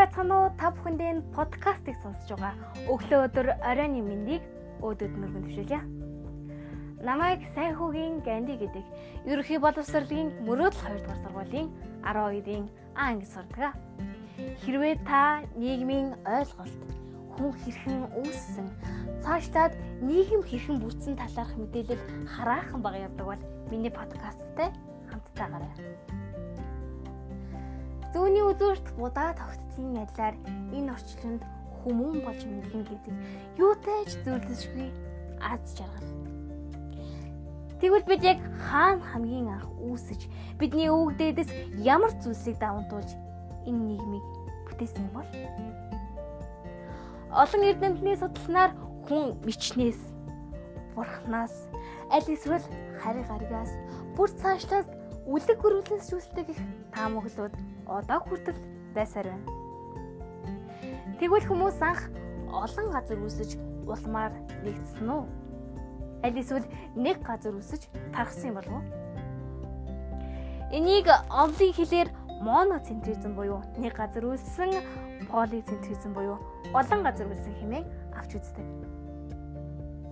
байцгаана уу? Та бүхэндээ энэ подкастыг сонсож байгаа. Өглөө өдөр оройн мэндийг өөдөд мөргөн төвшүүлье. Намайг Сайхүүгийн Ганди гэдэг ерөнхий боловсролын мөрөөдөл 2 дугаар сургуулийн 12-ийн А анги сурдаг. Хэрвээ та нийгмийн ойлголт, хүн хэрхэн үүссэн, цаашлаад нийгэм хэрхэн бүтсэн талаарх мэдээлэл хараахан бага явдаг бол миний подкасттай хамттайгаарай. Зүүнний үзүүрт будаа тогтцын адилаар энэ орчлонд хүмүүн болж мэдлэн гэдэг юутай ч зөвлөсгүй аз жаргал. Тэгвэл бид яг хаана хамгийн анх үүсэж бидний өвөг дээдэс ямар зүйлсийг давантуулж энэ нийгмийг бүтээсэн бол? Олон эрдэмтний судалснаар хүн мичнээс бурхнаас аль эсвэл хари гаригаас бүр цаашлаад үлэг хөрвөлөөс зүйлсдэг их таамаглууд одоо хүртэл байсаар байна. Тэгвэл хүмүүс анх олон газар үсэж улмаар нэгдсэн үү? Аль эсвэл нэг газар үсэж тархсан юм болов уу? Энийг онлын хэлээр моноцентризм буюу нэг газар үссэн полицентризм буюу олон газар үссэн хэмээн авч үздэг.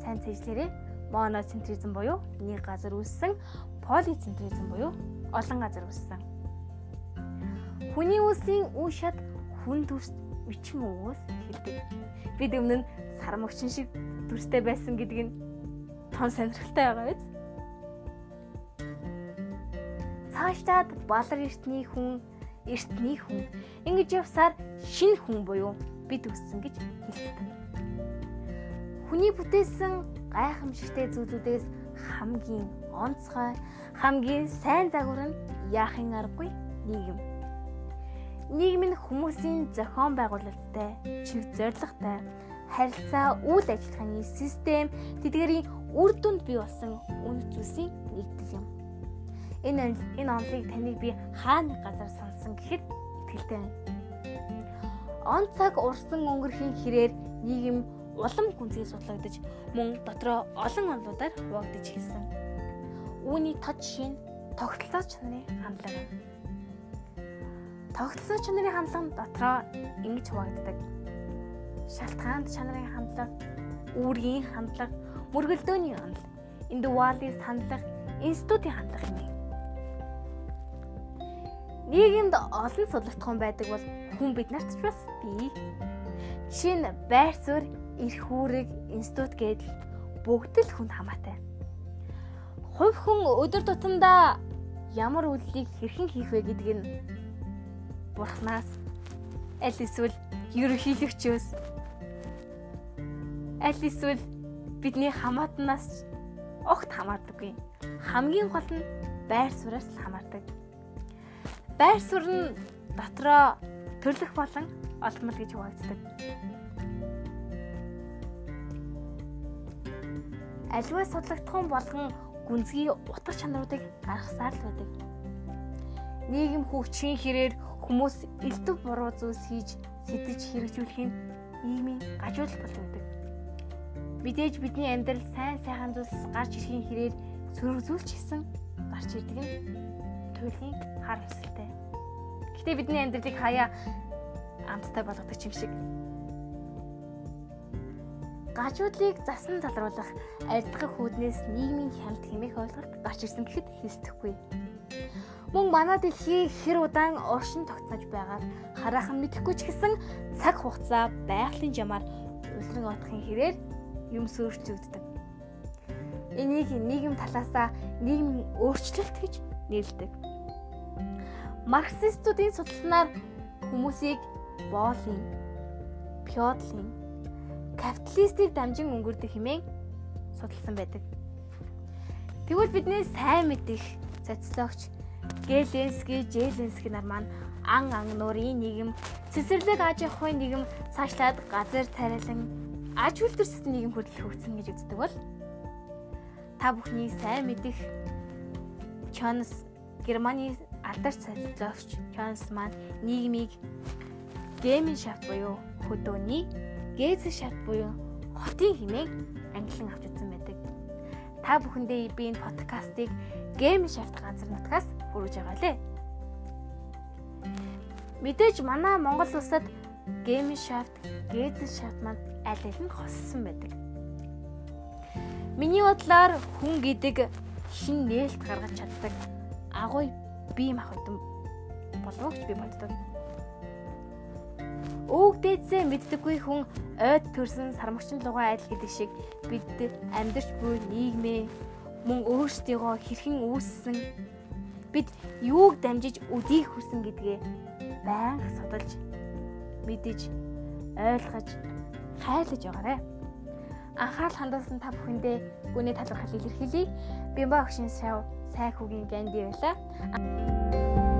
Сайн цэжлэрээ моноцентризм буюу нэг газар үссэн полицентризм буюу олон газар үссэн. Хүний үүслийн үе шат хүн төрс бичин өвөөс хэлдэг. Бид өмнө нь сармөгчин шиг төрстэй байсан гэдг нь тон сонирхолтой байгаа биз? Цаашдаад балар эртний хүн, эртний хүн ингэж явсаар шинэ хүн буюу бид үссэн гэж хэлдэг. Хүний бүтээсэн гайхамшигтай зүйлүүдээс хамгийн онцгой хамгийн сайн загвар нь яахын аргагүй нийгэм. Нийгэм нь хүмүүсийн зохион байгуулалттай, чиг зорилготой, харилцаа үйл ажиллагааны систем тэдгэрийн үр дүнд бий болсон үнэт зүйлсийн нэгдэл юм. Энэ энэ онлыг таныг би хаана газар сонсон гэхэд итгэлтэй байна. Он цаг урсан өнгөрхийн хэрээр нийгэм улам гүнзгий судлагдаж мөн дотроо олон онлуудаар хуваагдаж хэлсэн Үүний тод жишээ нь тогтолцоо чанарын хандлага. Тогтолцоо чанарын хандлага дотроо ингэж хуваагддаг. Шалтгаанд чанарын хандлага, үүргийн хандлага, мөргөлдөөний хандлага, индивидуалист хандлага, институтийн хандлага юм. Нийгэмд олон судлагдхан байдаг бол хүн бид нарт ч бас бий. Жишээ нь байр суурь, эрх үүрэг, институт гэдэл бүгд л хүнд хамаатай хувь хүн өдөр тутамдаа ямар үйлдэлийг хэрхэн хийх вэ гэдг нь бурхнаас аль эсвэл ерөнхийлөгчөөс аль эсвэл бидний хамаатнаас огт хамаардаггүй. Хамгийн гол нь байр сууриас л хамаардаг. Байр суурь нь дотроо төрлөх болон олдмол гэж хуваагддаг. Аливаа судлагдсан болгон гүнзгий утга чанаруудыг гаргасаар л байдаг. Нийгэм хөгжихийн хэрээр хүмүүс элдв буруу зүйлс хийж сэтэж хэрэгжүүлэх нь нийгмийн гажуудал болж байдаг. Мэдээж бидний амьдрал сайн сайхан зүйлс гарч ирэхийн хэрээр сөрөг зүйлч хийсэн гарч ирдэг нь туйлын хар хүсэлтэй. Гэтэ бидний амьдралыг хаяа амттай болгодог юм шиг гажуудлыг засан залруулах ардгах хүүднээс нийгмийн хямд хэмээх ойлголт гарч ирсэн гэхэд хэлсдэхгүй. Мөн манай дэлхий хэр удаан оршин тогтнож байгааг хараахан мэдэхгүй ч гэсэн цаг хугацаа байгалийн жамаар улиран отохын хэрээр юм сөөрчлөгддөг. Энийг нийгэм талаасаа нийгмийн өөрчлөлт гэж нэрлэдэг. Марксистуудын судалснаар хүмүүсийг боолын, феодлын капиталистыг дамжин өнгөрдөх хэмээн судалсан байдаг. Тэгвэл бидний сайн мэдих социологч Гэленски, Желенски нар маань ан ан нуурын нийгэм, цэцэрлэг аж ахуйн нийгэм цаашлаад газар тариалан аж үйлдвэрсэд нийгэм хүртэл хөгжсөн гэж үздэг бол та бүхний сайн мэдих Чонс Германы алдарч социологч Чонс маань нийгмийг гейминшафт буюу хөдөөний Гээс шат буюу хотын химээг ангилан авч үзсэн байдаг. Та бүхэндээ би энэ подкастыг Гэм шафт газар нутгаас хүргэж байгаа лээ. Мэдээж манай Монгол улсад Gemeinschaft, Gesellschaft маань аль аль нь хоссон байдаг. Миний бодлоор хүн гэдэг шин нээлт гаргаж чаддаг агуй бие махбодон боловч би боддог. Өвөг дээдсээ мэддэггүй хүн ойд төрсөн сармагчин лугаа адил гэдэг шиг бид амьдарч буй нийгмээ мөн өөрсдийгөө хэрхэн үүссэн бид юуг дамжиж өдийг хүсэн гэдгээ байнга судалж мэдэж ойлгож хайлаж байгаарэ. Анхаарал хандуулсан та бүхэндээ гүний талархал илэрхийлье. Бимба огшин шав сайн хүүгийн ганди байла.